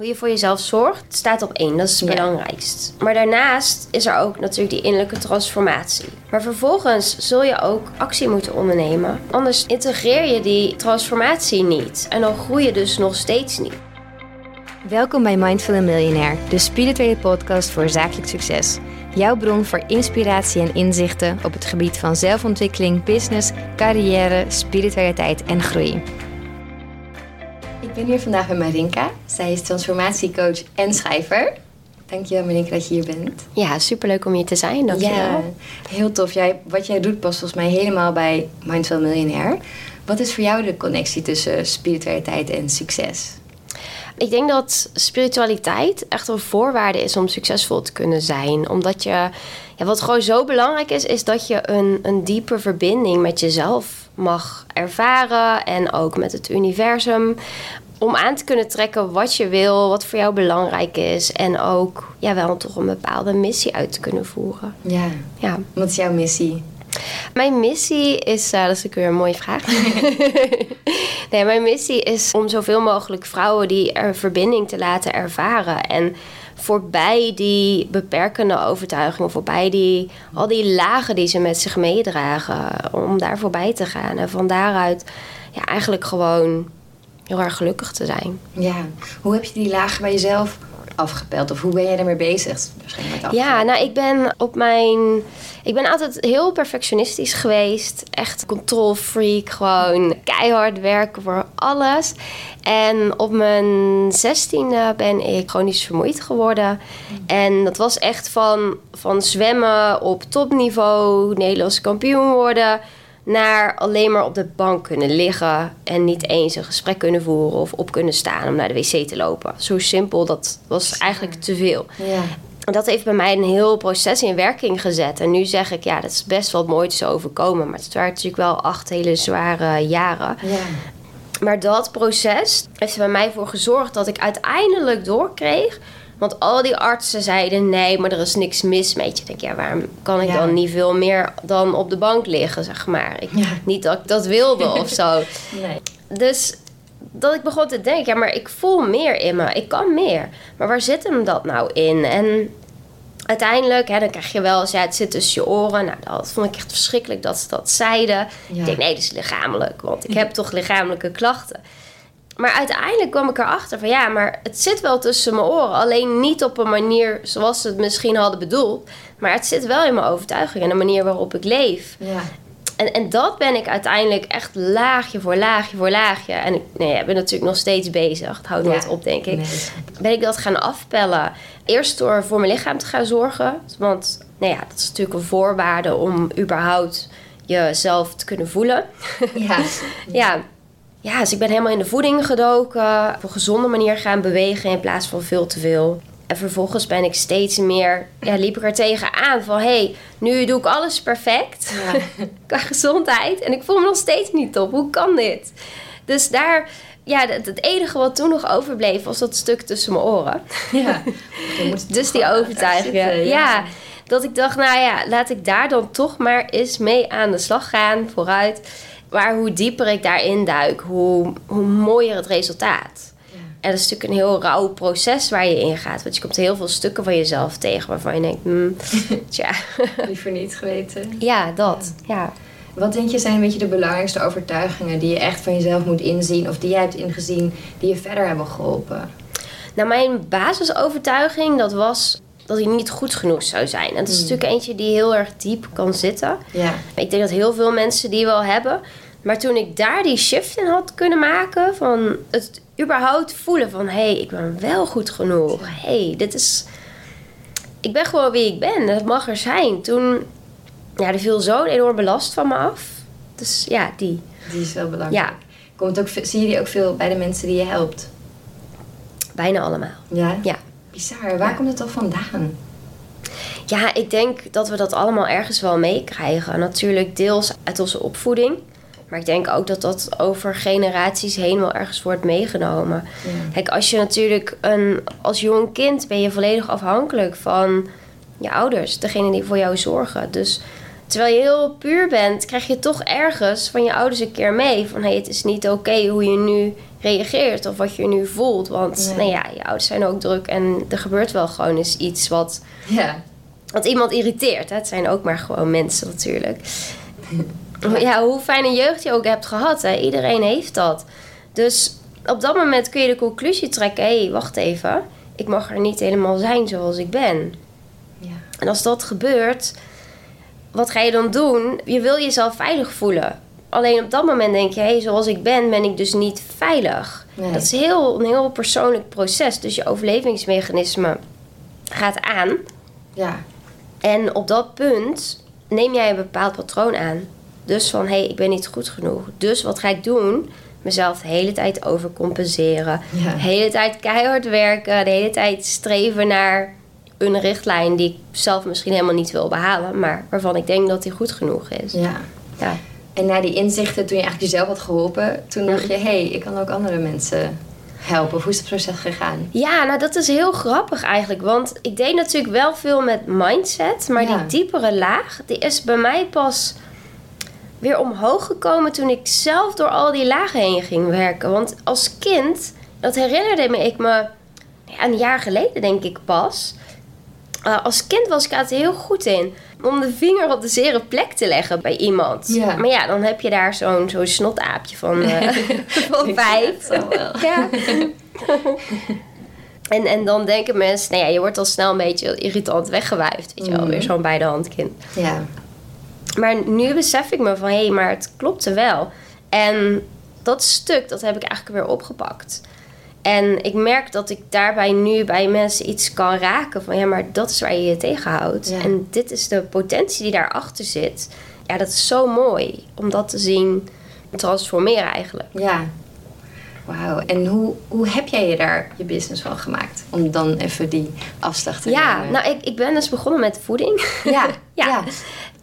hoe je voor jezelf zorgt, staat op één. Dat is het Ja. belangrijkst. Maar daarnaast is er ook natuurlijk die innerlijke transformatie. Maar vervolgens zul je ook actie moeten ondernemen. Anders integreer je die transformatie niet. En dan groei je dus nog steeds niet. Welkom bij Mindful Millionaire, de spirituele podcast voor zakelijk succes. Jouw bron voor inspiratie en inzichten op het gebied van zelfontwikkeling, business, carrière, spiritualiteit en groei. Ik ben hier vandaag met Marinka. Zij is transformatiecoach en schrijver. Dankjewel Marinka dat je hier bent. Ja, superleuk om hier te zijn. Dankjewel. Ja, heel tof. Jij, wat jij doet past volgens mij helemaal bij Mindful Millionaire. Wat is voor jou de connectie tussen spiritualiteit en succes? Ik denk dat spiritualiteit echt een voorwaarde is om succesvol te kunnen zijn. Omdat je, ja, wat gewoon zo belangrijk is, is dat je een, een diepe verbinding met jezelf mag ervaren. En ook met het universum. Om aan te kunnen trekken wat je wil, wat voor jou belangrijk is. En ook ja, wel toch een bepaalde missie uit te kunnen voeren. Ja, Ja. wat is jouw missie? Mijn missie is, eh, dat is natuurlijk weer een mooie vraag. nee, mijn missie is om zoveel mogelijk vrouwen die er verbinding te laten ervaren. En voorbij die beperkende overtuigingen, voorbij die, al die lagen die ze met zich meedragen, om daar voorbij te gaan. En van daaruit ja, eigenlijk gewoon heel erg gelukkig te zijn. Ja, hoe heb je die lagen bij jezelf afgepeld? Of hoe ben jij daarmee bezig? Waarschijnlijk met Ja, nou, ik ben op mijn. Ik ben altijd heel perfectionistisch geweest. Echt control freak. Gewoon keihard werken voor alles. En op mijn zestiende ben ik chronisch vermoeid geworden. En dat was echt van, van zwemmen op topniveau, Nederlands kampioen worden. Naar alleen maar op de bank kunnen liggen en niet eens een gesprek kunnen voeren of op kunnen staan om naar de wc te lopen. Zo simpel, dat was eigenlijk te veel. Ja, En dat heeft bij mij een heel proces in werking gezet. En nu zeg ik, ja, dat is best wel mooi te overkomen. Maar het waren natuurlijk wel acht hele zware jaren. ja. Maar dat proces heeft er bij mij voor gezorgd dat ik uiteindelijk doorkreeg. Want al die artsen zeiden, nee, maar er is niks mis met je. Ik denk, ja, waarom kan ik Ja. dan niet veel meer dan op de bank liggen, zeg maar. Ik, Ja. Niet dat ik dat wilde of zo. Nee. Dus dat ik begon te denken, ja, maar ik voel meer in me. Ik kan meer. Maar waar zit hem dat nou in? En uiteindelijk, hè, dan krijg je wel eens, ja, het zit tussen je oren. Nou, dat vond ik echt verschrikkelijk dat ze dat zeiden. Ja. Ik denk, nee, dat is lichamelijk, want ik heb toch lichamelijke klachten. Maar uiteindelijk kwam ik erachter van ja, maar het zit wel tussen mijn oren. Alleen niet op een manier zoals ze het misschien hadden bedoeld. Maar het zit wel in mijn overtuiging en de manier waarop ik leef. Ja. En, en dat ben ik uiteindelijk echt laagje voor laagje voor laagje. En ik nee, ik ben natuurlijk nog steeds bezig. Het houdt nooit Ja. op, denk ik. Nee, Ben ik dat gaan afpellen. Eerst door voor mijn lichaam te gaan zorgen. Want nou ja, dat is natuurlijk een voorwaarde om überhaupt jezelf te kunnen voelen. Ja. ja. Ja, dus ik ben helemaal in de voeding gedoken. Op een gezonde manier gaan bewegen in plaats van veel te veel. En vervolgens ben ik steeds meer, ja, liep ik er tegenaan van... hé, hey, nu doe ik alles perfect Ja. qua gezondheid. En ik voel me nog steeds niet top. Hoe kan dit? Dus daar, ja, het, het enige wat toen nog overbleef was dat stuk tussen mijn oren. ja. Dus die daar zitten, ja. dat ik dacht, nou ja, laat ik daar dan toch maar eens mee aan de slag gaan, vooruit. Maar hoe dieper ik daarin duik, hoe, hoe mooier het resultaat. En dat is natuurlijk een heel rauw proces waar je in gaat. Want je komt heel veel stukken van jezelf tegen waarvan je denkt, hmm, tja, Liever niet geweten. ja, dat. Ja. Wat denk je zijn een beetje de belangrijkste overtuigingen die je echt van jezelf moet inzien of die jij hebt ingezien die je verder hebben geholpen? Nou, mijn basisovertuiging, dat was dat ik niet goed genoeg zou zijn. En dat is natuurlijk eentje die heel erg diep kan zitten. Ja. Ik denk dat heel veel mensen die wel hebben. Maar toen ik daar die shift in had kunnen maken, van het überhaupt voelen van hé, hey, ik ben wel goed genoeg. Hé, hey, dit is. Ik ben gewoon wie ik ben. Dat mag er zijn. Toen, ja, er viel zo'n enorme last van me af. Dus ja, die. Die is wel belangrijk. Ja, Komt ook, zie je die ook veel bij de mensen die je helpt? bijna allemaal. Ja? Ja. Bizar. Waar Ja. komt het toch vandaan? Ja, ik denk dat we dat allemaal ergens wel meekrijgen. Natuurlijk deels uit onze opvoeding. Maar ik denk ook dat dat over generaties heen wel ergens wordt meegenomen. Ja. Kijk, als je natuurlijk een, als jong kind ben je volledig afhankelijk van je ouders, degene die voor jou zorgen. Dus terwijl je heel puur bent, krijg je toch ergens van je ouders een keer mee van hé, hey, het is niet oké hoe je nu reageert of wat je nu voelt. Want Nee. nou ja, je ouders zijn ook druk en er gebeurt wel gewoon eens iets wat, Ja. wat iemand irriteert. Hè? Het zijn ook maar gewoon mensen natuurlijk. Ja, hoe fijn een jeugd je ook hebt gehad. Hè? Iedereen heeft dat. Dus op dat moment kun je de conclusie trekken: hé, hey, wacht even. Ik mag er niet helemaal zijn zoals ik ben. Ja. En als dat gebeurt, wat ga je dan doen? Je wil jezelf veilig voelen. Alleen op dat moment denk je, hé, hey, zoals ik ben, ben ik dus niet veilig. Nee. Dat is heel, een heel persoonlijk proces. Dus je overlevingsmechanisme gaat aan. Ja. En op dat punt neem jij een bepaald patroon aan. Dus van, hé, hey, ik ben niet goed genoeg. Dus wat ga ik doen? Mezelf de hele tijd overcompenseren. Ja. De hele tijd keihard werken. De hele tijd streven naar een richtlijn die ik zelf misschien helemaal niet wil behalen. Maar waarvan ik denk dat die goed genoeg is. Ja. Ja. En na die inzichten, toen je eigenlijk jezelf had geholpen, toen dacht je, hé, hey, ik kan ook andere mensen helpen. Of hoe is het proces gegaan? Ja, nou dat is heel grappig eigenlijk. Want ik deed natuurlijk wel veel met mindset. Maar Ja. die diepere laag, die is bij mij pas weer omhoog gekomen toen ik zelf door al die lagen heen ging werken. Want als kind, dat herinnerde me ik me een jaar geleden denk ik pas. Uh, als kind was ik altijd heel goed in om de vinger op de zere plek te leggen bij iemand. Ja. Maar ja, dan heb je daar zo'n zo'n snotaapje van, uh, van vijf. wel. Ja. En, en dan denken mensen, nou ja, je wordt al snel een beetje irritant weggewuifd. Weet je wel, Mhm. weer zo'n bij de hand kind. Ja. Maar nu besef ik me van, hé, hey, maar het klopte wel. En dat stuk, dat heb ik eigenlijk weer opgepakt. En ik merk dat ik daarbij nu bij mensen iets kan raken van, ja, maar dat is waar je je tegenhoudt. Ja. En dit is de potentie die daarachter zit. Ja, dat is zo mooi om dat te zien transformeren eigenlijk. Ja. Wauw. En hoe, hoe heb jij je daar je business van gemaakt? Om dan even die afslag te Ja, nemen. nou, ik, ik ben dus begonnen met voeding. ja. Ja. ja.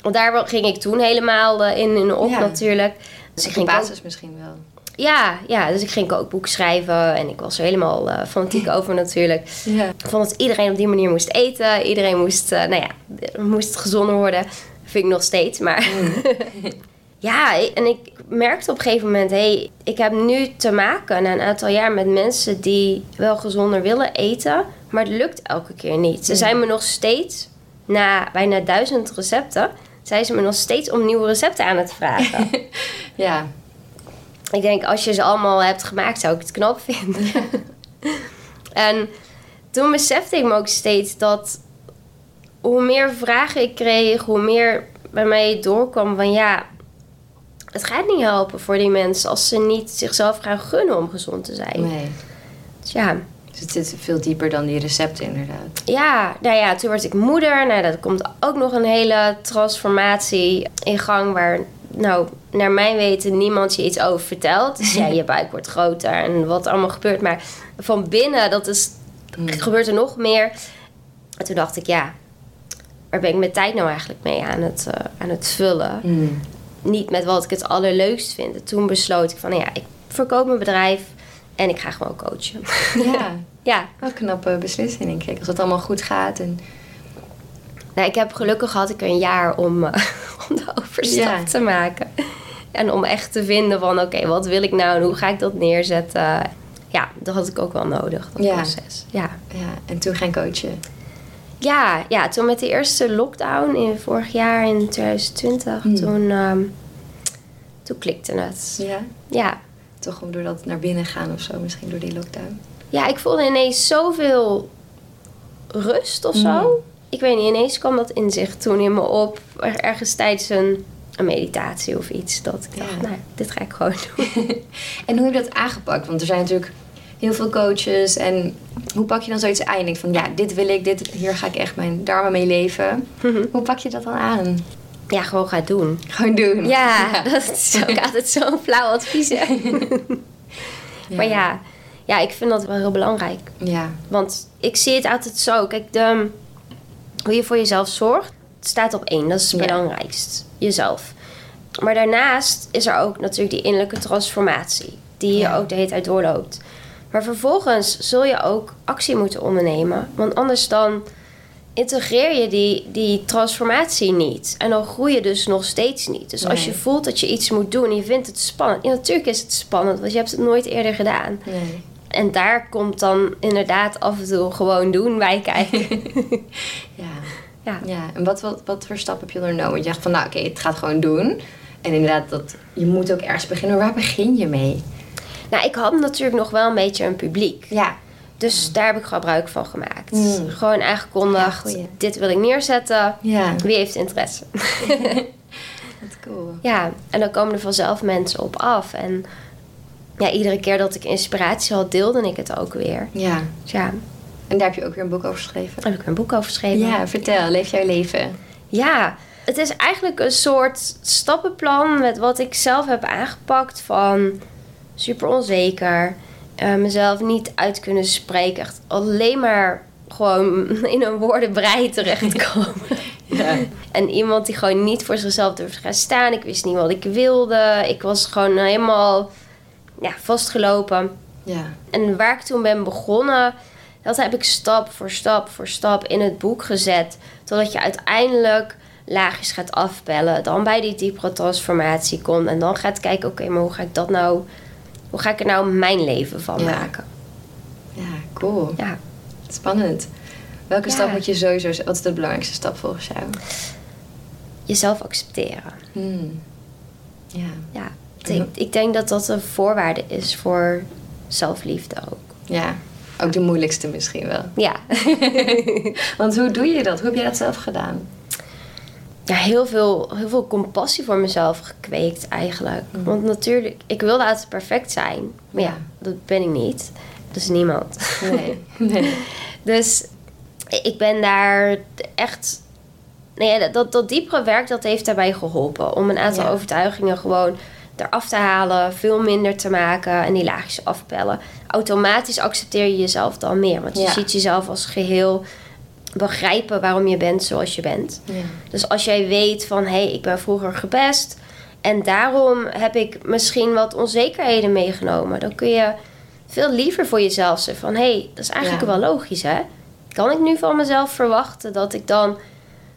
Want daar ging ik toen helemaal eh, in, in op Ja. natuurlijk. Dus ik ging basis misschien wel. Ja, ja, dus ik ging kookboek schrijven en ik was er helemaal eh, fanatiek over natuurlijk. Ja. Ik vond dat iedereen op die manier moest eten. Iedereen moest, eh, nou ja, moest gezonder worden. Vind ik nog steeds, maar... ja, en ik merkte op een gegeven moment... hé, hey, ik heb nu te maken na een aantal jaar met mensen die wel gezonder willen eten... maar het lukt elke keer niet. Ze zijn me nog steeds, na bijna duizend recepten... zijn ze me nog steeds om nieuwe recepten aan het vragen. Ja. Ik denk, als je ze allemaal hebt gemaakt, zou ik het knap vinden. en toen besefte ik me ook steeds dat hoe meer vragen ik kreeg, hoe meer bij mij doorkwam van ja, het gaat niet helpen voor die mensen als ze niet zichzelf gaan gunnen om gezond te zijn. Nee. Dus ja, Dus het zit veel dieper dan die recepten inderdaad. ja, nou ja, toen werd ik moeder. Nou, dat komt ook nog een hele transformatie in gang waar, nou, naar mijn weten niemand je iets over vertelt. Dus ja, je buik wordt groter en wat allemaal gebeurt. Maar van binnen, dat is, gebeurt er nog meer. En toen dacht ik, ja, waar ben ik mijn tijd nou eigenlijk mee aan het, eh, aan het vullen? Mm. Niet met wat ik het allerleukst vind. En toen besloot ik van, nou ja, ik verkoop mijn bedrijf en ik ga gewoon coachen. Ja. ja, een knappe beslissing, denk ik. Als het allemaal goed gaat. En... Nou, ik heb gelukkig had ik een jaar om, eh, om de overstap Ja. te maken. En om echt te vinden van, oké, wat wil ik nou en hoe ga ik dat neerzetten? Ja, dat had ik ook wel nodig, dat Ja. proces. Ja. Ja, en toen gaan coachen. Ja, ja, toen met de eerste lockdown in vorig jaar in 2020, Hmm. toen, ehm, toen klikte het. Ja. Ja. Toch om door dat naar binnen gaan of zo, misschien door die lockdown. ja, ik voelde ineens zoveel rust of zo. Mm. Ik weet niet, ineens kwam dat inzicht toen in me op. er- Ergens tijdens een, een meditatie of iets. Dat ik dacht, Ja. nou, dit ga ik gewoon doen. En hoe heb je dat aangepakt? Want er zijn natuurlijk heel veel coaches. En hoe pak je dan zoiets aan? Je denkt van, ja, dit wil ik, dit, hier ga ik echt mijn darmen mee leven. Hoe pak je dat dan aan? ja, gewoon ga doen. Gewoon doen. Ja, dat is ook altijd zo'n flauw advies. hè. Maar ja, ja, ik vind dat wel heel belangrijk. Ja. Want ik zie het altijd zo. Kijk, de, hoe je voor jezelf zorgt, staat op één. Dat is het Ja. belangrijkst. Jezelf. Maar daarnaast is er ook natuurlijk die innerlijke transformatie. Die Ja. je ook de hele tijd doorloopt. Maar vervolgens zul je ook actie moeten ondernemen. Want anders dan integreer je die, die transformatie niet. En dan groei je dus nog steeds niet. Dus als je voelt dat je iets moet doen en je vindt het spannend. Ja, natuurlijk is het spannend, want je hebt het nooit eerder gedaan. Nee. En daar komt dan inderdaad af en toe gewoon doen bij kijken. Ja. ja. ja. En wat, wat, wat voor stap heb je ondernomen? Want je dacht van, nou oké, het gaat gewoon doen. En inderdaad, dat, je moet ook ergens beginnen. Waar begin je mee? Nou, ik had natuurlijk nog wel een beetje een publiek. Ja. Dus daar heb ik gebruik van gemaakt. Mm. Gewoon aangekondigd, Ja, dit wil ik neerzetten. Ja. Wie heeft interesse? Wat cool. Ja, en dan komen er vanzelf mensen op af. En ja, iedere keer dat ik inspiratie had, deelde ik het ook weer. Ja. Dus ja, En daar heb je ook weer een boek over geschreven. daar heb ik een boek over geschreven. Ja, vertel. Leef jouw leven. Ja, het is eigenlijk een soort stappenplan met wat ik zelf heb aangepakt van super onzeker, eh, mezelf niet uit kunnen spreken, echt alleen maar gewoon in een woordenbrei terechtkomen. Ja. En iemand die gewoon niet voor zichzelf durfde gaan staan. Ik wist niet wat ik wilde. Ik was gewoon helemaal ja, vastgelopen. Ja. En waar ik toen ben begonnen, dat heb ik stap voor stap voor stap in het boek gezet. Totdat je uiteindelijk laagjes gaat afbellen. Dan bij die diepere transformatie komt. En dan gaat kijken, oké, maar hoe ga ik dat nou... Hoe ga ik er nou mijn leven van Ja. maken? Ja, cool. Ja. Spannend. Welke Ja. stap moet je sowieso... Wat is de belangrijkste stap volgens jou? Jezelf accepteren. Hmm. Ja. Ja. Ik, ik denk dat dat een voorwaarde is voor zelfliefde ook. Ja. Ook de moeilijkste misschien wel. Ja. Want hoe doe je dat? Hoe heb jij dat zelf gedaan? ja, heel veel, heel veel compassie voor mezelf gekweekt eigenlijk. Want natuurlijk, ik wilde altijd perfect zijn. Maar ja, dat ben ik niet. Dus niemand. Nee. nee. Dus ik ben daar echt... Nee, dat, dat diepere werk dat heeft daarbij geholpen. Om een aantal Ja. overtuigingen gewoon eraf te halen. Veel minder te maken en die laagjes afpellen. Automatisch accepteer je jezelf dan meer. Want je Ja. ziet jezelf als geheel begrijpen waarom je bent zoals je bent. Ja. Dus als jij weet van hé, hey, ik ben vroeger gepest en daarom heb ik misschien wat onzekerheden meegenomen, dan kun je veel liever voor jezelf zeggen van hé, hey, dat is eigenlijk Ja. wel logisch hè. Kan ik nu van mezelf verwachten dat ik dan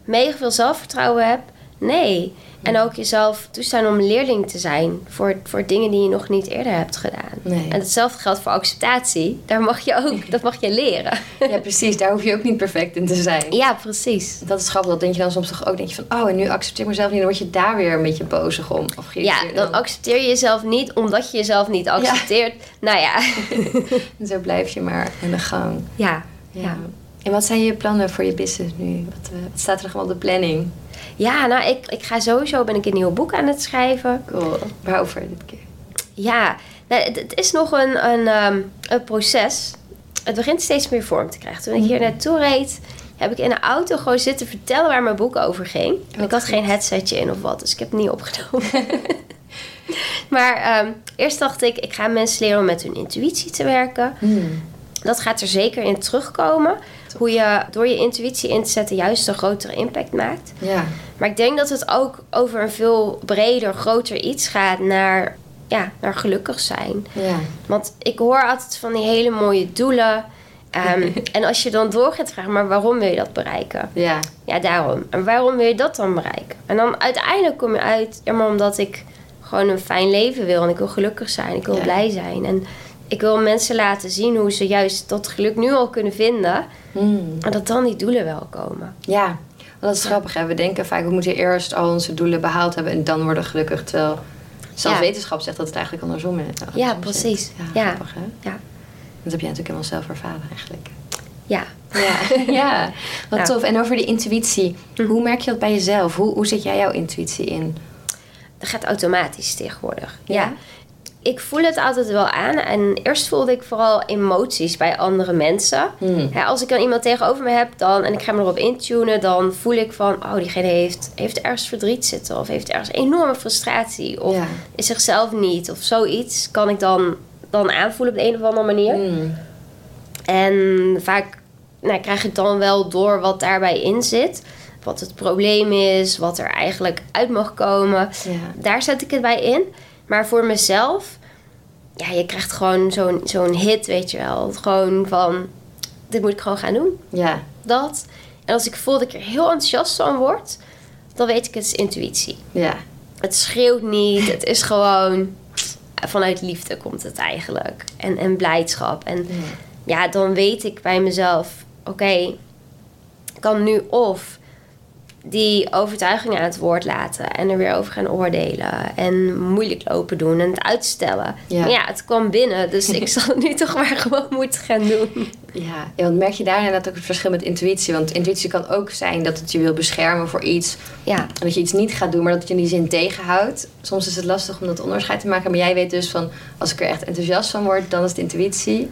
mega veel zelfvertrouwen heb? Nee. En ook jezelf toestaan om leerling te zijn voor, voor dingen die je nog niet eerder hebt gedaan. Nee. En hetzelfde geldt voor acceptatie. Daar mag je ook, dat mag je leren. ja, precies. Daar hoef je ook niet perfect in te zijn. Ja, precies. Dat is grappig. Dat denk je dan soms toch ook. Denk je van, oh, en nu accepteer ik mezelf niet. Dan word je daar weer een beetje bozig om. Of Ja, dan accepteer je jezelf niet omdat je jezelf niet accepteert. Nou ja. En zo blijf je maar in de gang. ja. Ja. Ja. En wat zijn je plannen voor je business nu? Wat, eh, wat staat er nog op de planning? Ja, nou, ik, ik ga sowieso, ben ik een nieuw boek aan het schrijven. Cool. Waarover dit keer? Ja, nou, het, het is nog een, een, ehm, een proces. Het begint steeds meer vorm te krijgen. Toen ik hier naartoe reed, heb ik in de auto gewoon zitten vertellen waar mijn boek over ging. En ik had geen headsetje in of wat, dus ik heb het niet opgenomen. maar ehm, eerst dacht ik, ik ga mensen leren om met hun intuïtie te werken. Hmm. Dat gaat er zeker in terugkomen. Hoe je door je intuïtie in te zetten juist een grotere impact maakt. Ja. Maar ik denk dat het ook over een veel breder, groter iets gaat naar, ja, naar gelukkig zijn. Ja. Want ik hoor altijd van die hele mooie doelen. Ehm, en als je dan door gaat vragen, maar waarom wil je dat bereiken? Ja. Ja, daarom. En waarom wil je dat dan bereiken? En dan uiteindelijk kom je uit, ja, maar omdat ik gewoon een fijn leven wil. En ik wil gelukkig zijn. Ik wil Ja. blij zijn. En ik wil mensen laten zien hoe ze juist dat geluk nu al kunnen vinden. Hmm. En dat dan die doelen wel komen. Ja. Want dat is grappig. Hè? We denken vaak, we moeten eerst al onze doelen behaald hebben en dan worden gelukkig. Terwijl zelfs Ja. wetenschap zegt dat het eigenlijk andersom is. Ja, precies. zit. Ja, Ja. grappig hè? Ja. Dat heb jij natuurlijk helemaal zelf ervaren eigenlijk. Ja. Ja, ja. wat tof. En over die intuïtie. Hoe merk je dat bij jezelf? Hoe, hoe zet jij jouw intuïtie in? Dat gaat automatisch tegenwoordig. Ja? Ja. Ik voel het altijd wel aan. En eerst voelde ik vooral emoties bij andere mensen. Hmm. Als ik dan iemand tegenover me heb dan, en ik ga me erop intunen... dan voel ik van, oh, diegene heeft, heeft ergens verdriet zitten... of heeft ergens enorme frustratie... of Ja. is zichzelf niet, of zoiets... kan ik dan, dan aanvoelen op de een of andere manier. Hmm. En vaak nou, krijg ik dan wel door wat daarbij in zit. Wat het probleem is, wat er eigenlijk uit mag komen. Ja. Daar zet ik het bij in. Maar voor mezelf, ja, je krijgt gewoon zo'n zo'n hit, weet je wel. Gewoon van, dit moet ik gewoon gaan doen. Ja. Dat. En als ik voel dat ik er heel enthousiast van word, dan weet ik het is intuïtie. Ja. Het schreeuwt niet, het is gewoon vanuit liefde komt het eigenlijk. En, en blijdschap. En ja, dan weet ik bij mezelf, oké, ik kan nu of die overtuiging aan het woord laten en er weer over gaan oordelen en moeilijk lopen doen en het uitstellen. Ja. Maar ja, het kwam binnen, dus ik zal het nu toch maar gewoon moeten gaan doen. Ja, ja, want merk je daar inderdaad ook het verschil met intuïtie? Want intuïtie kan ook zijn dat het je wil beschermen voor iets. Ja, En dat je iets niet gaat doen, maar dat het je in die zin tegenhoudt. Soms is het lastig om dat onderscheid te maken. Maar jij weet dus van, als ik er echt enthousiast van word, dan is het intuïtie.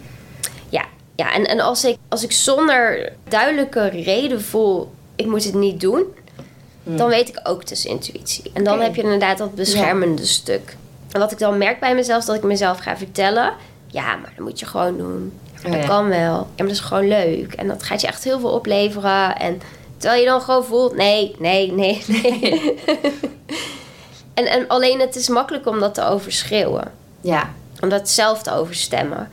ja, ja. En, en als, ik, als ik zonder duidelijke reden voel, ik moet het niet doen, dan weet ik ook is intuïtie. En dan heb je inderdaad dat beschermende stuk. En wat ik dan merk bij mezelf, is dat ik mezelf ga vertellen, ja, maar dat moet je gewoon doen. Oh, dat ja. kan wel. Ja, maar dat is gewoon leuk. En dat gaat je echt heel veel opleveren. En terwijl je dan gewoon voelt, nee, nee, nee, nee. en, en alleen het is makkelijk om dat te overschreeuwen. Ja, Om dat zelf te overstemmen.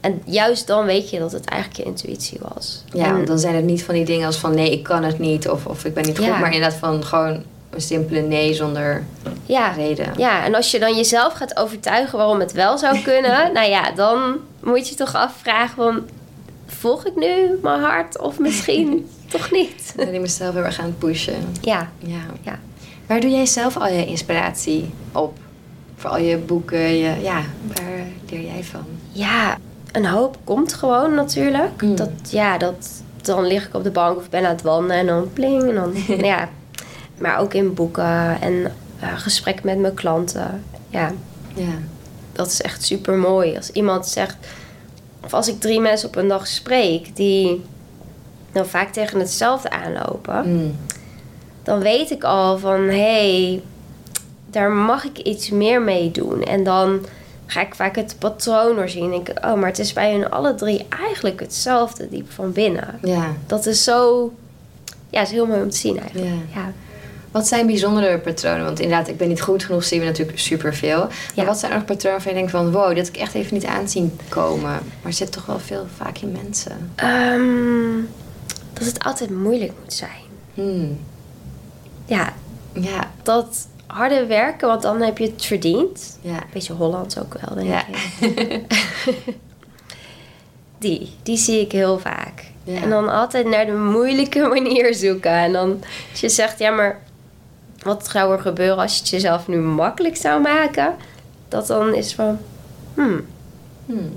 En juist dan weet je dat het eigenlijk je intuïtie was. ja En- want dan zijn het niet van die dingen als van nee, ik kan het niet of, of ik ben niet goed. Ja. Maar inderdaad van gewoon een simpele nee zonder ja, reden. ja, en als je dan jezelf gaat overtuigen waarom het wel zou kunnen, nou ja, dan moet je toch afvragen van, volg ik nu mijn hart of misschien toch niet? Dan ben ik mezelf heel erg aan het pushen. Ja, Ja. ja. Waar doe jij zelf al je inspiratie op? Voor al je boeken, je, ja, waar leer jij van? Ja, een hoop komt gewoon natuurlijk. Mm. Dat, ja, dat, dan lig ik op de bank of ben aan het wandelen en dan pling. En dan, ja. Maar ook in boeken en eh, gesprekken met mijn klanten. Ja, Ja. dat is echt super mooi. Als iemand zegt, of als ik drie mensen op een dag spreek die dan vaak tegen hetzelfde aanlopen, Mm. dan weet ik al van hé, hey, daar mag ik iets meer mee doen. En dan ga ik vaak het patroon doorzien. En denk ik, oh, maar het is bij hun alle drie eigenlijk hetzelfde diep van binnen. Ja. Dat is zo, ja, is heel mooi om te zien eigenlijk. Ja. Ja. Wat zijn bijzondere patronen? Want inderdaad, ik ben niet goed genoeg, zien we natuurlijk superveel. Maar Ja. wat zijn er nog patronen waarvan je denkt van... wow, dit had ik echt even niet aanzien komen. Maar zit toch wel veel vaak in mensen. Ehm, dat het altijd moeilijk moet zijn. Hmm. Ja, Ja, dat harde werken, want dan heb je het verdiend. ja. Beetje Hollands ook wel, denk Ja. ik. Die, die zie ik heel vaak. Ja. En dan altijd naar de moeilijke manier zoeken. En dan als je zegt, ja, maar wat zou er gebeuren als je het jezelf nu makkelijk zou maken? Dat dan is van, hmm, Hmm.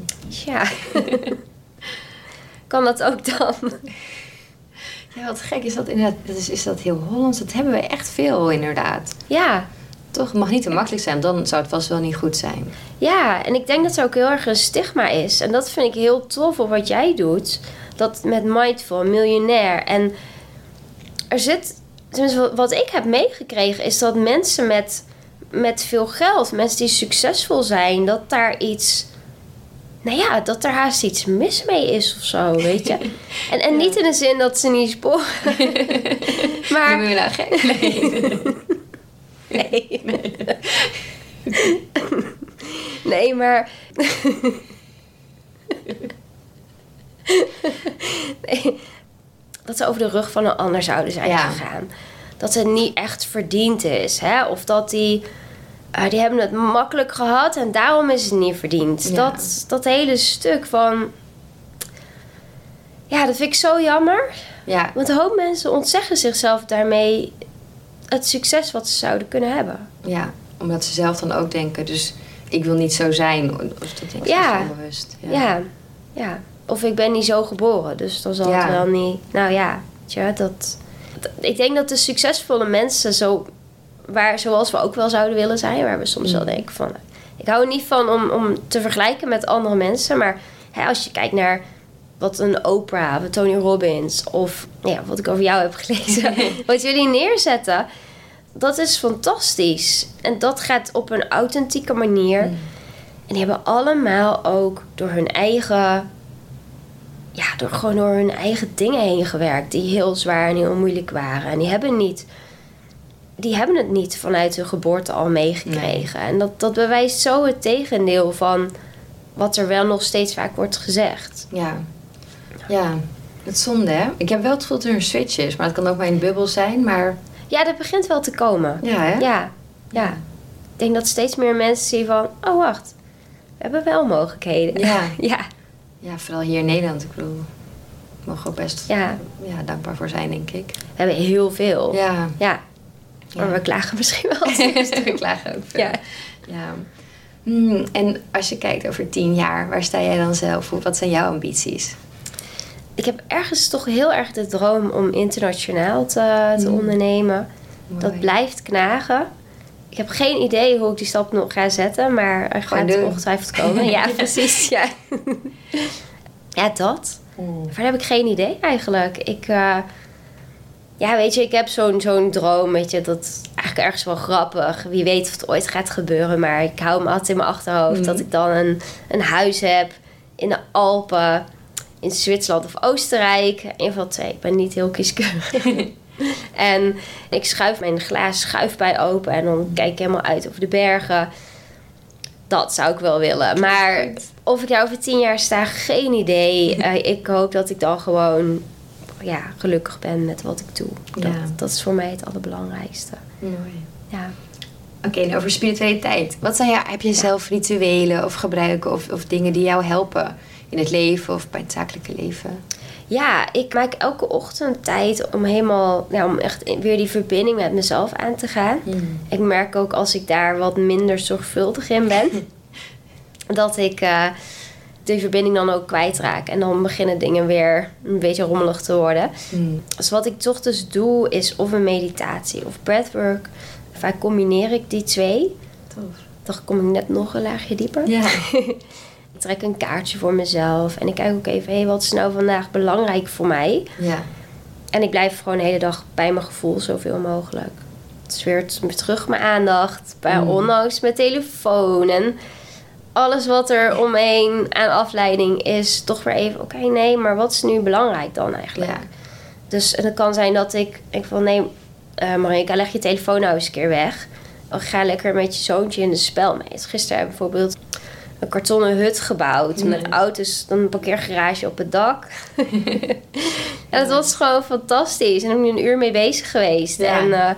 ja. kan dat ook dan? Ja, wat gek is dat inderdaad. Is, is dat heel Hollands? Dat hebben we echt veel inderdaad. Ja, Toch, het mag niet te makkelijk zijn. Dan zou het vast wel niet goed zijn. Ja, en ik denk dat het ook heel erg een stigma is. En dat vind ik heel tof op wat jij doet. Dat met Mindful, miljonair. En er zit, tenminste wat- wat ik heb meegekregen, is dat mensen met, met veel geld, mensen die succesvol zijn, dat daar iets. Nou ja, dat er haast iets mis mee is of zo, weet je. En, en niet in de zin dat ze niet sporen. maar Noem je nou gek? Nee. Nee. Nee, maar. nee. Dat ze over de rug van een ander zouden zijn Ja. gegaan. Dat het niet echt verdiend is. Hè? Of dat die. Eh, die hebben het makkelijk gehad en daarom is het niet verdiend. Ja. Dat, dat hele stuk van. Ja, dat vind ik zo jammer. Ja, Want een hoop mensen ontzeggen zichzelf daarmee het succes wat ze zouden kunnen hebben. ja, omdat ze zelf dan ook denken. Dus ik wil niet zo zijn. Of dat denk ik Ja. onbewust. Ja. ja, Of ik ben niet zo geboren, dus dan zal Ja. het wel niet. Nou ja, weet je, dat. dat- Ik denk dat de succesvolle mensen zo. Waar, zoals we ook wel zouden willen zijn, waar we soms Mm. wel denken van. Ik hou er niet van om, om te vergelijken met andere mensen, maar hè, als je kijkt naar wat een Oprah, een Tony Robbins, of ja, wat ik over jou heb gelezen, wat jullie neerzetten, dat is fantastisch. En dat gaat op een authentieke manier. Mm. En die hebben allemaal ook door hun eigen. Ja, door, gewoon door hun eigen dingen heen gewerkt. Die heel zwaar en heel moeilijk waren. En die hebben niet. Die hebben het niet vanuit hun geboorte al meegekregen. En dat, dat bewijst zo het tegendeel van wat er wel nog steeds vaak wordt gezegd. Ja. Ja. Het zonde, hè? Ik heb wel het gevoel dat er een switch is, maar het kan ook mijn bubbel zijn, maar... Ja, dat begint wel te komen. Ja, hè? Ja, ja. Ik denk dat steeds meer mensen zien van... Oh, wacht. We hebben wel mogelijkheden. Ja. ja. Ja, vooral hier in Nederland. Ik bedoel, we mogen ook best Ja. ja, dankbaar voor zijn, denk ik. We hebben heel veel. Ja. Ja. Maar we klagen misschien wel. We klagen ook veel. Ja. ja. Hmm, en als je kijkt over tien jaar, waar sta jij dan zelf? Wat zijn jouw ambities? Ik heb ergens toch heel erg de droom om internationaal te, te Mm. ondernemen. Mooi. Dat blijft knagen. Ik heb geen idee hoe ik die stap nog ga zetten, maar er Gewoon gaat doen. ongetwijfeld komen. ja, precies. Ja. ja, dat. Hmm. Verder heb ik geen idee eigenlijk. Ik, eh, ja, weet je, ik heb zo'n zo'n droom, weet je, dat is eigenlijk ergens wel grappig. Wie weet of het ooit gaat gebeuren, maar ik hou me altijd in mijn achterhoofd Mhm. dat ik dan een, een huis heb in de Alpen, in Zwitserland of Oostenrijk. Een van de twee. Ik ben niet heel kieskeurig. en ik schuif mijn glazen schuifbij open en dan kijk ik helemaal uit over de bergen. Dat zou ik wel willen. Maar of ik daar over tien jaar sta, geen idee. Eh, ik hoop dat ik dan gewoon ja, gelukkig ben met wat ik doe. Dat, Ja. dat is voor mij het allerbelangrijkste. Mooi. Ja. Oké, en over spiritualiteit. Wat zijn jou, heb je zelf rituelen of gebruiken of, of dingen die jou helpen in het leven of bij het zakelijke leven? ja, ik maak elke ochtend tijd om helemaal, ja, om echt weer die verbinding met mezelf aan te gaan. Ik merk ook als ik daar wat minder zorgvuldig in ben, dat ik eh, die verbinding dan ook kwijtraak. En dan beginnen dingen weer een beetje rommelig te worden. Hmm. Dus wat ik toch dus doe, is of een meditatie of breathwork. Vaak combineer ik die twee. Tof. Dan kom ik net nog een laagje dieper. Ja. Ik trek een kaartje voor mezelf. En ik kijk ook even, hé, hey, wat is nou vandaag belangrijk voor mij? Ja. En ik blijf gewoon de hele dag bij mijn gevoel zoveel mogelijk. Het is weer t- terug mijn aandacht. Bij Mm. ondanks mijn telefoon en alles wat er omheen aan afleiding is. Toch weer even, oké, nee, maar wat is nu belangrijk dan eigenlijk? Ja. Dus en het kan zijn dat ik denk van, nee, Marika, leg je telefoon nou eens een keer weg. Of ga lekker met je zoontje in de spel mee. Dus gisteren hebben we bijvoorbeeld een kartonnen hut gebouwd. Met auto's, dan een parkeergarage op het dak. en dat was gewoon fantastisch. En daar ben ik een uur mee bezig geweest. Ja. En eh,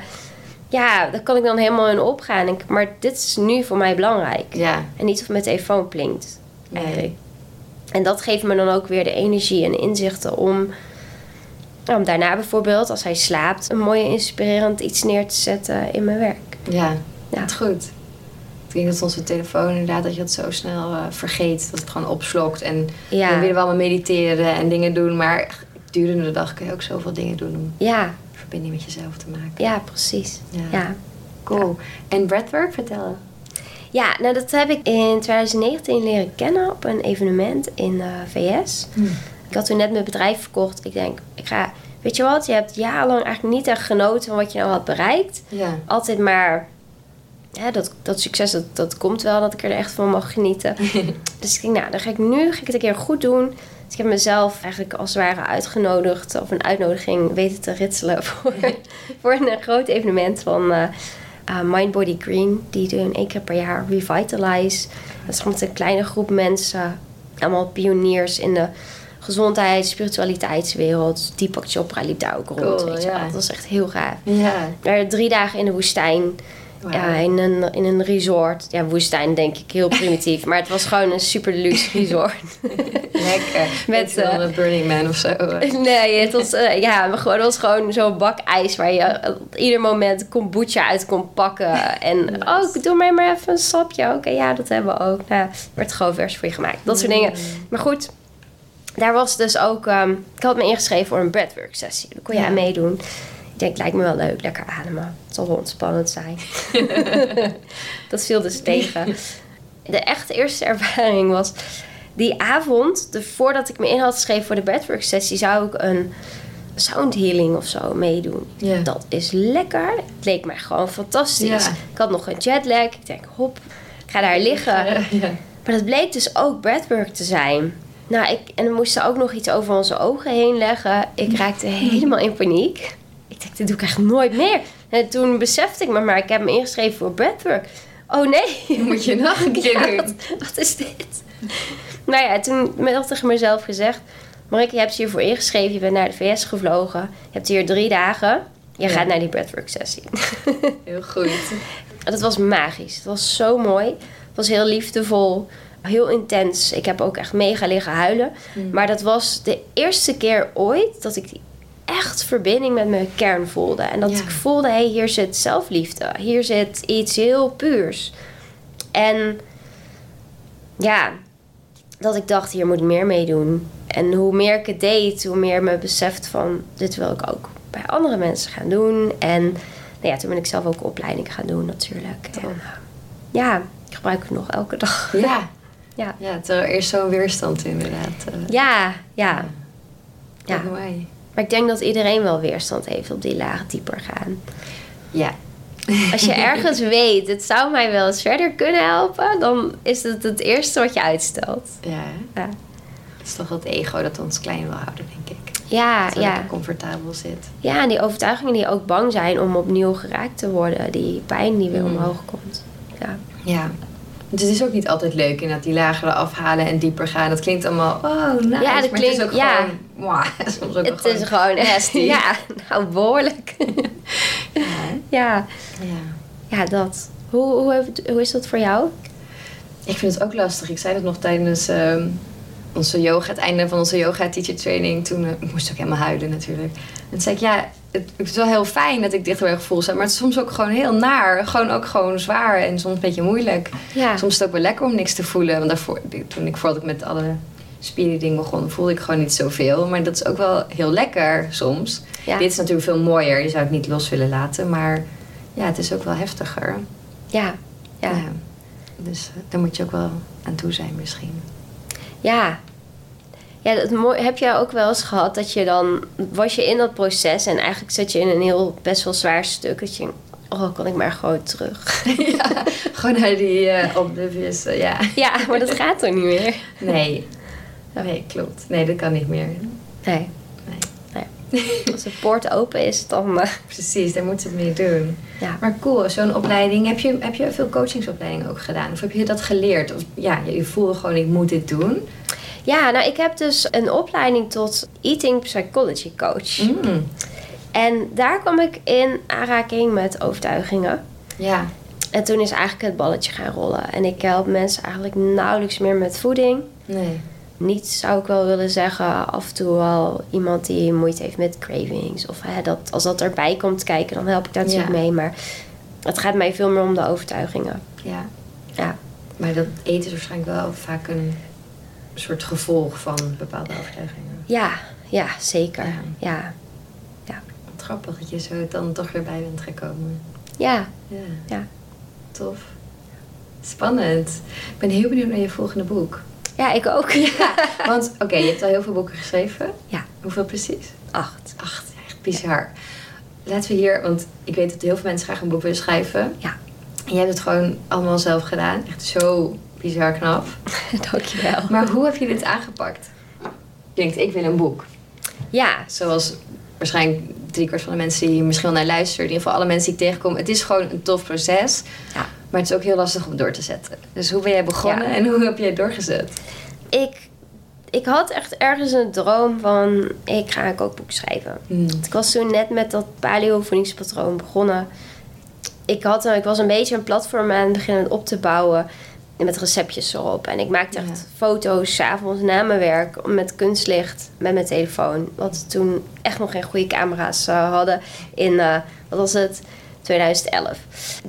ja, daar kan ik dan helemaal in opgaan. Ik- maar dit is nu voor mij belangrijk. Ja. En niet of mijn telefoon plinkt. Nee. En dat geeft me dan ook weer de energie en inzichten om, om daarna bijvoorbeeld, als hij slaapt, een mooi inspirerend iets neer te zetten in mijn werk. Ja. Ja. Het goed. Ik denk dat onze telefoon inderdaad, dat je het zo snel eh, vergeet. Dat het gewoon opslokt. En Ja. dan willen we allemaal mediteren en dingen doen. Maar gedurende de dag kun je ook zoveel dingen doen Ja, verbinding met jezelf te maken. ja, precies. Ja. Ja. Cool. En breathwork, vertellen. Ja, nou dat heb ik in 2019 leren kennen op een evenement in de VS. Ik had toen net mijn bedrijf verkocht. Ik denk, ik ga, weet je wat, je hebt jarenlang eigenlijk niet echt genoten van wat je nou had bereikt. Ja. Altijd maar, ja, dat, dat succes, dat, dat komt wel, dat ik er echt van mag genieten. dus ik denk, nou, dan ga ik nu ga ik het een keer goed doen. Dus ik heb mezelf eigenlijk als het ware uitgenodigd, of een uitnodiging weten te ritselen voor, voor een groot evenement van eh eh, Mind Body Green. Die doen één keer per jaar Revitalize. Dat is gewoon met een kleine groep mensen, allemaal pioniers in de gezondheid, spiritualiteitswereld. Deepak Chopra liep daar ook rond. Cool, weet je ja. Dat was echt heel gaaf. Ja. Waren drie dagen in de woestijn. Ja, in een, in een resort. Ja, woestijn denk ik heel primitief. maar het was gewoon een super luxe resort. Lekker. Met, eh, een Burning Man of zo. nee, het was, eh, ja, maar gewoon, het was gewoon zo'n bak ijs waar je op ieder moment kombucha uit kon pakken. En, Nice. oh, doe mij maar even een sapje. Oké, ja, dat hebben we ook. Nou, werd gewoon vers voor je gemaakt. Dat soort dingen. Maar goed, daar was dus ook... ehm, ik had me ingeschreven voor een breathwork sessie. Daar kon je Ja. aan meedoen. Ik denk, lijkt me wel leuk. Lekker ademen. Het zal wel ontspannend zijn. dat viel dus tegen. De echte eerste ervaring was... Die avond, de, voordat ik me in had geschreven voor de breathwork sessie... zou ik een sound healing of zo meedoen. Dat is lekker. Het leek mij gewoon fantastisch. Ik had nog een jetlag. Ik denk, hop, ik ga daar liggen. Maar dat bleek dus ook breathwork te zijn. Nou, ik, en we moesten ook nog iets over onze ogen heen leggen. Ik raakte helemaal in paniek. Ik dacht, dit doe ik echt nooit meer. En toen besefte ik me maar, ik heb me ingeschreven voor breathwork. Oh nee. Moet je nog een keer Ja, wat, wat is dit? nou ja, toen heb ik mezelf gezegd... Marike, je hebt je hiervoor ingeschreven. Je bent naar de VS gevlogen. Je hebt hier drie dagen. Je Ja. gaat naar die breathwork sessie. Heel goed. Dat was magisch. Het was zo mooi. Het was heel liefdevol. Heel intens. Ik heb ook echt mega liggen huilen. Maar dat was de eerste keer ooit dat ik die echt verbinding met mijn kern voelde. En dat Ja. ik voelde, hé, hey, hier zit zelfliefde. Hier zit iets heel puurs. En ja, dat ik dacht, hier moet ik meer mee doen. En hoe meer ik het deed, hoe meer me beseft van... dit wil ik ook bij andere mensen gaan doen. En nou ja, toen ben ik zelf ook opleiding gaan doen natuurlijk. En, eh, ja, ik gebruik het nog elke dag. Ja. Ja, Ja, terwijl eerst zo'n weerstand inderdaad. eh, ja, ja. ja. Maar ik denk dat iedereen wel weerstand heeft op die laag dieper gaan. Ja. Als je ergens weet, het zou mij wel eens verder kunnen helpen... dan is het het eerste wat je uitstelt. Ja. Ja, Het is toch dat ego dat ons klein wil houden, denk ik. ja, Zodat ja. het comfortabel zit. Ja, en die overtuigingen die ook bang zijn om opnieuw geraakt te worden. Die pijn die weer Mm. omhoog komt. Ja. Ja. Dus het is ook niet altijd leuk in dat die lagere afhalen en dieper gaan. Dat klinkt allemaal, oh, nice. Ja, dat maar het is klinkt- ook ja. gewoon, mwah, soms ook Het is gewoon echt... nasty. Ja, nou behoorlijk. Ja, ja. ja. ja, dat. Hoe, hoe, hoe is dat voor jou? Ik vind het ook lastig. Ik zei dat nog tijdens ehm, onze yoga, het einde van onze yoga teacher training. Toen eh, ik moest ook helemaal huilen natuurlijk. En toen zei ik, ja, het, het is wel heel fijn dat ik dicht bij gevoel sta. Maar het is soms ook gewoon heel naar. Gewoon ook gewoon zwaar en soms een beetje moeilijk. Ja. Soms is het ook wel lekker om niks te voelen. Want daarvoor, toen ik voordat ik met alle spieren dingen begon, voelde ik gewoon niet zoveel. Maar dat is ook wel heel lekker soms. Ja. Dit is natuurlijk veel mooier. Je zou het niet los willen laten. Maar ja, het is ook wel heftiger. Ja. Ja. Ja. Dus eh, daar moet je ook wel aan toe zijn misschien. Ja. Ja, dat heb jij ook wel eens gehad dat je dan... Was je in dat proces en eigenlijk zat je in een heel best wel zwaar stuk. Dat je... Oh, kan ik maar gewoon terug. ja, gewoon naar die oblivious, eh, ja. ja, maar dat gaat toch niet meer? Nee. Nee, klopt. Nee, dat kan niet meer. Nee. Nee. nee. Als de poort open is, dan... eh, Precies, daar moet je het mee doen. ja. Maar cool, zo'n opleiding. Heb je, heb je veel coachingsopleidingen ook gedaan? Of heb je dat geleerd? Of ja, je voelde gewoon, ik moet dit doen. ja, nou ik heb dus een opleiding tot Eating Psychology Coach. Mm. En daar kwam ik in aanraking met overtuigingen. Ja. En toen is eigenlijk het balletje gaan rollen. En ik help mensen eigenlijk nauwelijks meer met voeding. Nee. Niet zou ik wel willen zeggen, af en toe wel iemand die moeite heeft met cravings. Of hè, dat, als dat erbij komt kijken, dan help ik daar natuurlijk Ja. mee. Maar het gaat mij veel meer om de overtuigingen. Ja. Ja, Maar dat eten is waarschijnlijk wel vaak een soort gevolg van bepaalde overtuigingen. ja, ja zeker. Ja. Ja, Wat grappig dat je zo dan toch weer bij bent gekomen. ja, Ja. ja. Tof. Spannend. Ik ben heel benieuwd naar je volgende boek. Ja, ik ook. Ja. Want, oké, je hebt al heel veel boeken geschreven. Ja, Hoeveel precies? acht. Acht, echt bizar. Laten we hier, want ik weet dat heel veel mensen graag een boek willen schrijven. Ja, En jij hebt het gewoon allemaal zelf gedaan. Echt zo bizar knap. dankjewel. Maar hoe heb je dit aangepakt? Je denkt, ik wil een boek. Ja, Zoals waarschijnlijk driekwart van de mensen die hier misschien wel naar luisteren. In ieder geval alle mensen die ik tegenkom. Het is gewoon een tof proces. ja. Maar het is ook heel lastig om door te zetten. Dus hoe ben jij begonnen Ja. en hoe heb jij doorgezet? Ik, ik had echt ergens een droom van, ik ga een kookboek schrijven. Hmm. Ik was toen net met dat paleo voedingspatroon begonnen. Ik, had, ik was een beetje een platform aan het beginnen op te bouwen. Met receptjes erop. En ik maakte echt Ja. foto's 's avonds na mijn werk. Met kunstlicht. Met mijn telefoon. Wat toen echt nog geen goede camera's eh, hadden. In, eh, wat was het? 2011.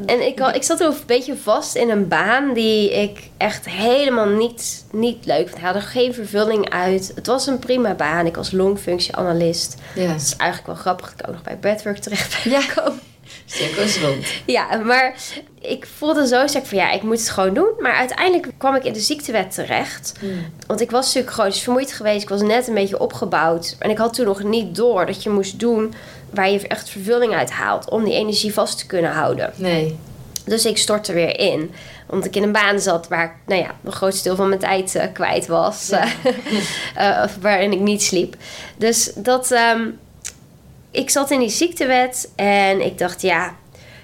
En ik, ik zat toen een beetje vast in een baan die ik echt helemaal niet, niet leuk vond. Ik had er geen vervulling uit. Het was een prima baan. Ik was longfunctieanalist. Ja. Het is eigenlijk wel grappig dat ik ook nog bij Bedwork terecht ben Ja. gekomen. Cirkels rond. Ja, maar ik voelde zo sterk van ja, ik moet het gewoon doen. Maar uiteindelijk kwam ik in de ziektewet terecht. Want ik was natuurlijk chronisch vermoeid geweest. Ik was net een beetje opgebouwd. En ik had toen nog niet door dat je moest doen waar je echt vervulling uit haalt. Om die energie vast te kunnen houden. Nee. Dus ik stortte weer in. Omdat ik in een baan zat waar ik, nou ja, een groot deel van mijn tijd eh, kwijt was. Ja. Eh, of waarin ik niet sliep. Dus dat, ehm, ik zat in die ziektewet en ik dacht, ja,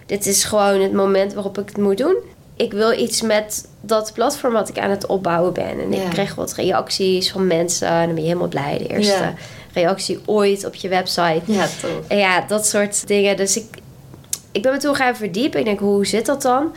dit is gewoon het moment waarop ik het moet doen. Ik wil iets met dat platform wat ik aan het opbouwen ben. En Ja. ik kreeg wat reacties van mensen. En dan ben je helemaal blij. De eerste Ja. reactie ooit op je website. Ja. En ja, dat soort dingen. Dus ik, ik ben me toen gaan verdiepen. Ik denk, hoe zit dat dan?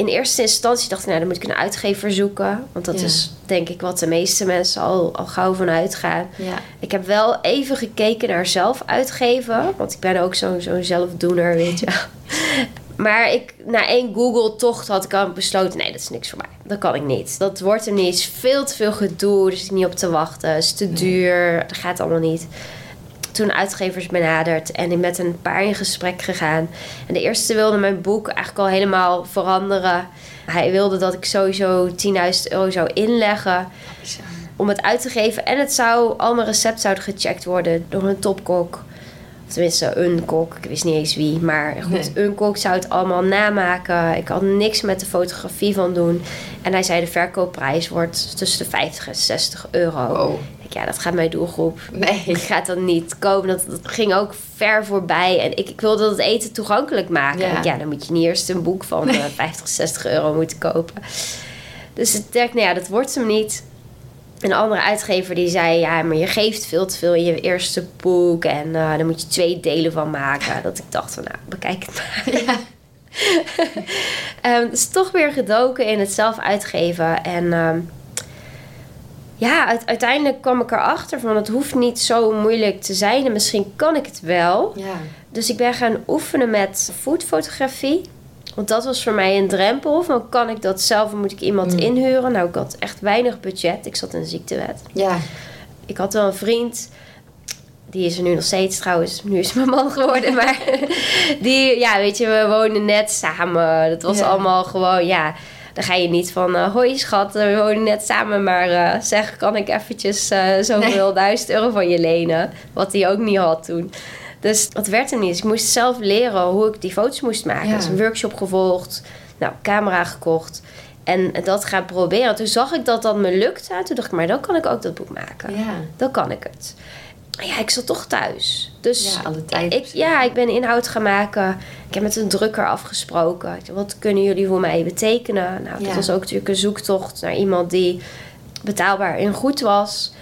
In eerste instantie dacht ik, nou, dan moet ik een uitgever zoeken. Want dat Ja. is denk ik wat de meeste mensen al, al gauw van uitgaan. Ja. Ik heb wel even gekeken naar zelf uitgeven. Want ik ben ook zo'n zo'n zelfdoener, weet je wel. Maar ik, na één Google-tocht had ik al besloten... nee, dat is niks voor mij. Dat kan ik niet. Dat wordt er niet. Is veel te veel gedoe. Er zit niet op te wachten. Het is te duur. Dat gaat allemaal niet. Toen uitgevers benaderd en ik met een paar in gesprek gegaan. En de eerste wilde mijn boek eigenlijk al helemaal veranderen. Hij wilde dat ik sowieso 10.000 euro zou inleggen om het uit te geven. En het zou, al mijn recepten zouden gecheckt worden door een topkok. Tenminste, een kok. Ik wist niet eens wie. Maar goed, een kok zou het allemaal namaken. Ik had niks met de fotografie van doen. En hij zei de verkoopprijs wordt tussen de 50 en 60 euro. Wow. Ik denk, ja, dat gaat mijn doelgroep. Nee. Ik ga dan niet kopen. Dat, dat ging ook ver voorbij. En ik, ik wilde het eten toegankelijk maken. Ja. En ik, ja, dan moet je niet eerst een boek van eh, 50, 60 euro moeten kopen. Dus ik dacht, nou ja, dat wordt hem niet. Een andere uitgever die zei, ja, maar je geeft veel te veel in je eerste boek. En uh, daar moet je twee delen van maken. Dat ik dacht van, nou, bekijk het maar. Ja. um, dus toch weer gedoken in het zelf uitgeven. En um, ja, uit, uiteindelijk kwam ik erachter van het hoeft niet zo moeilijk te zijn. En misschien kan ik het wel. Ja. Dus ik ben gaan oefenen met foodfotografie. Want dat was voor mij een drempel. Van kan ik dat zelf of moet ik iemand Mm. inhuren? Nou, ik had echt weinig budget. Ik zat in een ziektewet. Ja. Ik had wel een vriend. Die is er nu nog steeds trouwens. Nu is mijn man geworden. Maar die, ja, weet je, we wonen net samen. Dat was Ja. allemaal gewoon, ja. Dan ga je niet van, eh, hoi schat, we wonen net samen. Maar eh, zeg, kan ik eventjes eh, zoveel duizend euro van je lenen? Wat hij ook niet had toen. Dus dat werd er niet. Dus ik moest zelf leren hoe ik die foto's moest maken. Ja. Dus een workshop gevolgd. Nou, camera gekocht. En dat gaan proberen. Toen zag ik dat dat me lukte. Toen dacht ik, maar dan kan ik ook dat boek maken. Ja. Dan kan ik het. Ja, ik zat toch thuis. Dus Ja, alle tijd. ik, ja, ik ben inhoud gaan maken. Ik heb met een drukker afgesproken. Ik dacht, Wat kunnen jullie voor mij betekenen? Nou, dat Ja. was ook natuurlijk een zoektocht naar iemand die betaalbaar en goed was.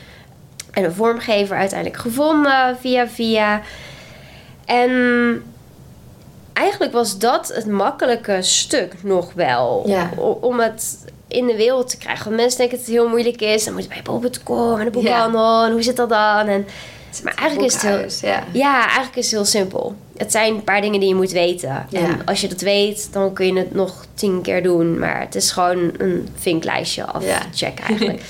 En een vormgever uiteindelijk gevonden via via. En eigenlijk was dat het makkelijke stuk nog wel. Ja. Om het in de wereld te krijgen. Want mensen denken dat het heel moeilijk is. Dan moet je bij bol.com en de boekhandel. En hoe zit dat dan? En, maar eigenlijk is het heel... Ja. Ja, eigenlijk is het heel simpel. Het zijn een paar dingen die je moet weten. Ja. En als je dat weet, dan kun je het nog tien keer doen. Maar het is gewoon een vinklijstje Ja. afchecken eigenlijk.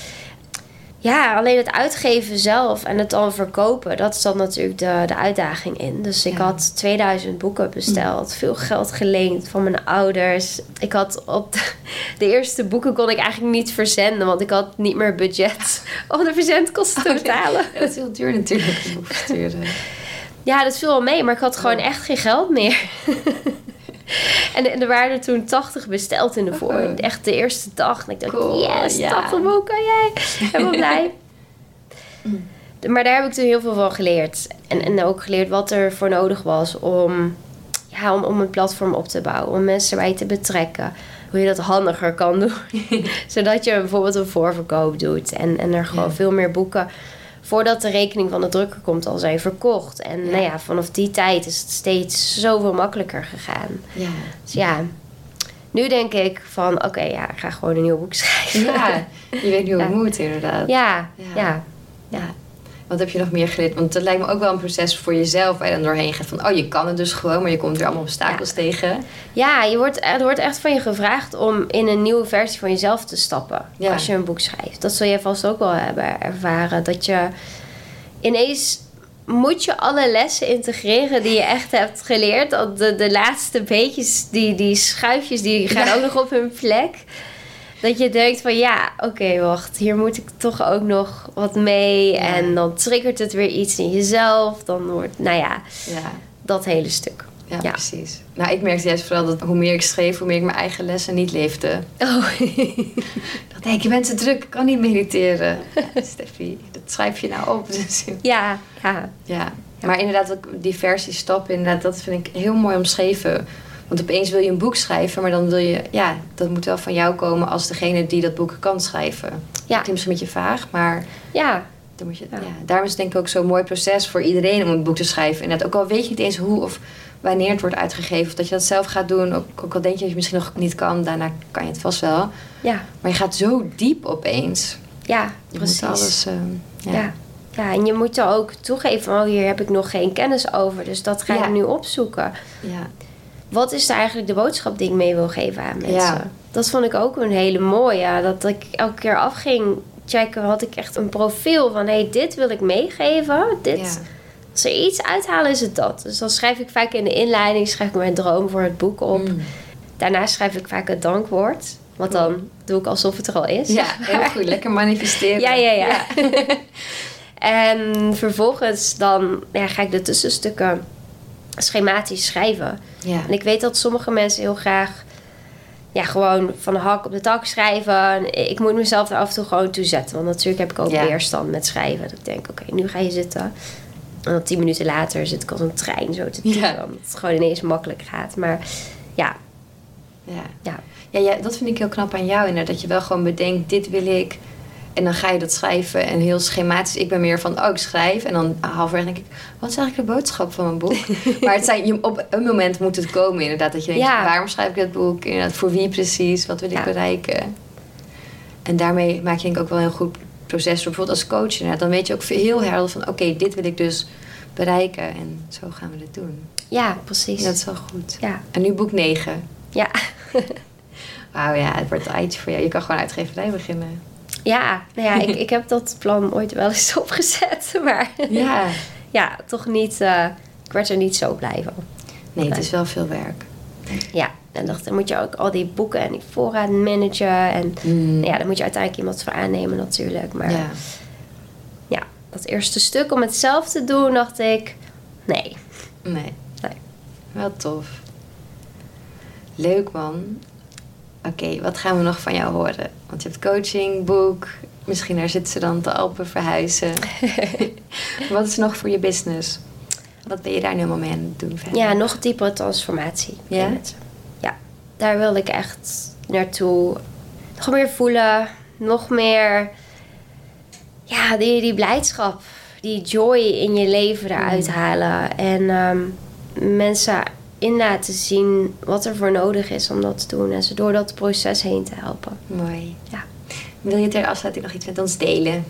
ja, alleen het uitgeven zelf en het dan verkopen, dat zat natuurlijk de, de uitdaging in. Dus ik Ja. had 2000 boeken besteld, veel geld geleend van mijn ouders. Ik had op de, de eerste boeken kon ik eigenlijk niet verzenden, want ik had niet meer budget om de verzendkosten te betalen. Ja, dat is heel duur natuurlijk. Ja, dat viel wel mee, maar ik had gewoon echt geen geld meer. en, en er waren er toen 80 besteld in de voor. Oh. Echt de eerste dag. En ik dacht, Cool, yes, ja. 80 boeken, jij. Helemaal blij. Maar daar heb ik toen heel veel van geleerd. En, en ook geleerd wat er voor nodig was om, ja, om, om een platform op te bouwen. Om mensen erbij te betrekken. Hoe je dat handiger kan doen. Zodat je bijvoorbeeld een voorverkoop doet. En, en er gewoon Ja. veel meer boeken voordat de rekening van de drukker komt al zijn verkocht. En Ja. nou ja, vanaf die tijd is het steeds zoveel makkelijker gegaan. Ja. Dus ja, nu denk ik van oké, ja, ik ga gewoon een nieuw boek schrijven. ja, je weet nu hoe het moet inderdaad. ja, Ja. ja. Wat heb je nog meer geleerd? Want het lijkt me ook wel een proces voor jezelf waar je dan doorheen gaat. Van, oh, je kan het dus gewoon, maar je komt er allemaal obstakels tegen. Ja, je wordt, er wordt echt van je gevraagd om in een nieuwe versie van jezelf te stappen. Ja. Als je een boek schrijft. Dat zul je vast ook wel hebben ervaren. Dat je ineens moet je alle lessen integreren die je echt hebt geleerd. De, de laatste beetjes, die, die schuifjes, die gaan Ja. ook nog op hun plek. Dat je denkt van ja, oké, wacht, hier moet ik toch ook nog wat mee. Ja. En dan triggert het weer iets in jezelf. Dan wordt, nou ja, Ja. dat hele stuk. Ja, Ja. precies. Nou, ik merkte juist vooral dat hoe meer ik schreef, hoe meer ik mijn eigen lessen niet leefde. Oh. Dacht, nee, je bent te druk, ik kan niet mediteren. Ja, Steffi, dat schrijf je nou op. Dus, ja, ja. ja. Maar inderdaad, ook die versie stap, inderdaad, dat vind ik heel mooi omschreven. Want opeens wil je een boek schrijven, maar dan wil je, ja, dat moet wel van jou komen als degene die dat boek kan schrijven. Ja. Is misschien een beetje vaag, maar ja. Dan moet je, ja. daarom is het denk ik ook zo'n mooi proces voor iedereen om een boek te schrijven. En dat ook al weet je niet eens hoe of wanneer het wordt uitgegeven, of dat je dat zelf gaat doen. Ook, ook al denk je dat je misschien nog niet kan, daarna kan je het vast wel. Ja. Maar je gaat zo diep opeens. Ja, je precies. Alles, uh, ja. ja. ja. en je moet er ook toegeven, oh hier heb ik nog geen kennis over, dus dat ga ik nu opzoeken. Ja. Wat is er eigenlijk de boodschap die ik mee wil geven aan mensen? Dat vond ik ook een hele mooie. Dat ik elke keer afging checken, had ik echt een profiel van: hé, hey, dit wil ik meegeven. Dit, Als er iets uithalen, is het dat. Dus dan schrijf ik vaak in de inleiding schrijf ik mijn droom voor het boek op. Mm. Daarna schrijf ik vaak het dankwoord. Want dan doe ik alsof het er al is. Ja, heel goed. Lekker manifesteren. Ja, ja, ja. en vervolgens dan ja, ga ik de tussenstukken schematisch schrijven. Ja. En ik weet dat sommige mensen heel graag ja, gewoon van de hak op de tak schrijven. Ik moet mezelf er af en toe gewoon toe zetten. Want natuurlijk heb ik ook weerstand met schrijven. Dat ik denk, oké, nu ga je zitten. En dan tien minuten later zit ik als een trein zo te typen. Ja. Dat het gewoon ineens makkelijk gaat. Maar ja. Ja. Ja. ja, ja dat vind ik heel knap aan jou inderdaad. Dat je wel gewoon bedenkt, dit wil ik. En dan ga je dat schrijven en heel schematisch. Ik ben meer van, oh, ik schrijf. En dan halverwege denk ik, wat is eigenlijk de boodschap van mijn boek? maar het zijn, op een moment moet het komen inderdaad. Dat je denkt, waarom schrijf ik dit boek? Inderdaad, voor wie precies? Wat wil ik bereiken? En daarmee maak je denk ik ook wel een heel goed proces. Bijvoorbeeld als coach inderdaad. Dan weet je ook heel helder van, oké, dit wil ik dus bereiken. En zo gaan we dit doen. Ja, precies. dat is wel goed. Ja. En nu boek 9. Ja. Wauw, ja, het wordt tijd voor jou. Je kan gewoon uitgeverij beginnen. Ja, nou ja, ik, ik heb dat plan ooit wel eens opgezet. Maar ja, ja toch niet... Uh, ik werd er niet zo blij van. Nee, het is wel veel werk. Ja, en dacht, dan moet je ook al die boeken en die voorraad managen. En mm. ja, dan moet je uiteindelijk iemand voor aannemen natuurlijk. Maar ja. ja, dat eerste stuk om het zelf te doen, dacht ik... Nee. Nee. Nee. Wel tof. Leuk man. Oké, wat gaan we nog van jou horen? Want je hebt coaching, boek. Misschien daar zitten ze dan te Alpen verhuizen. wat is nog voor je business? Wat ben je daar nu helemaal mee aan het doen? Verder? Ja, nog diepere transformatie. Ja? Ja, daar wil ik echt naartoe. Nog meer voelen. Nog meer... Ja, die, die blijdschap. Die joy in je leven eruit mm. halen. En um, mensen in laten zien wat er voor nodig is om dat te doen. En ze door dat proces heen te helpen. Mooi. Ja. Wil je ter afsluiting nog iets met ons delen?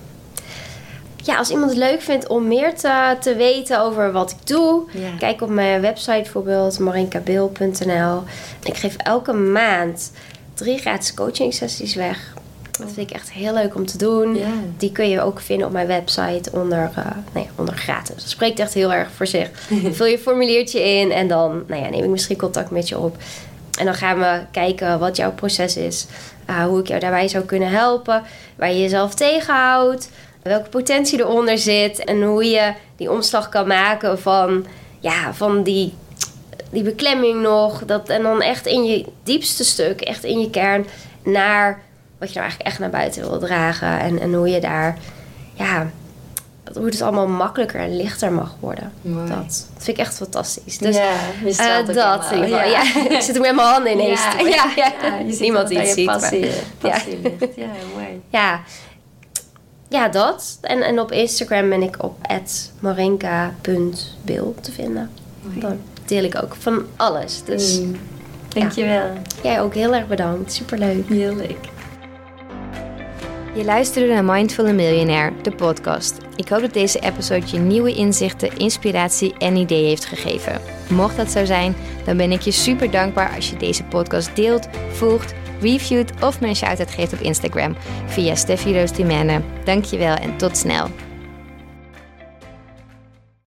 Ja, als iemand het leuk vindt om meer te, te weten over wat ik doe, kijk op mijn website bijvoorbeeld marinkabeel.nl. Ik geef elke maand drie gratis coaching sessies weg. Dat vind ik echt heel leuk om te doen. Die kun je ook vinden op mijn website onder, uh, nee, onder gratis. Dat spreekt echt heel erg voor zich. Vul je formuliertje in en dan nou ja, neem ik misschien contact met je op. En dan gaan we kijken wat jouw proces is. Uh, hoe ik jou daarbij zou kunnen helpen. Waar je jezelf tegenhoudt. Welke potentie eronder zit. En hoe je die omslag kan maken van, ja, van die, die beklemming nog. Dat, en dan echt in je diepste stuk, echt in je kern, naar wat je nou eigenlijk echt naar buiten wil dragen. En, en hoe je daar, ja, hoe het allemaal makkelijker en lichter mag worden. Dat, dat, vind ik echt fantastisch. Dus, ja, je uh, dat in ieder geval. Ja. ik zit er met mijn handen ineens. Ja, ja, ja, je Niemand die het ziet. Passie, maar, passie ja. ja, mooi. Ja. Ja, dat. En, en op Instagram ben ik op marinka.bil te vinden. Mooi. Dan deel ik ook van alles. Dus, mm. Dankjewel. Jij ook heel erg bedankt. Superleuk. Heel leuk. Je luisterde naar Mindful Millionaire, de podcast. Ik hoop dat deze episode je nieuwe inzichten, inspiratie en ideeën heeft gegeven. Mocht dat zo zijn, dan ben ik je super dankbaar als je deze podcast deelt, volgt, reviewt of een shout-out geeft op Instagram via Steffi Dankjewel en tot snel.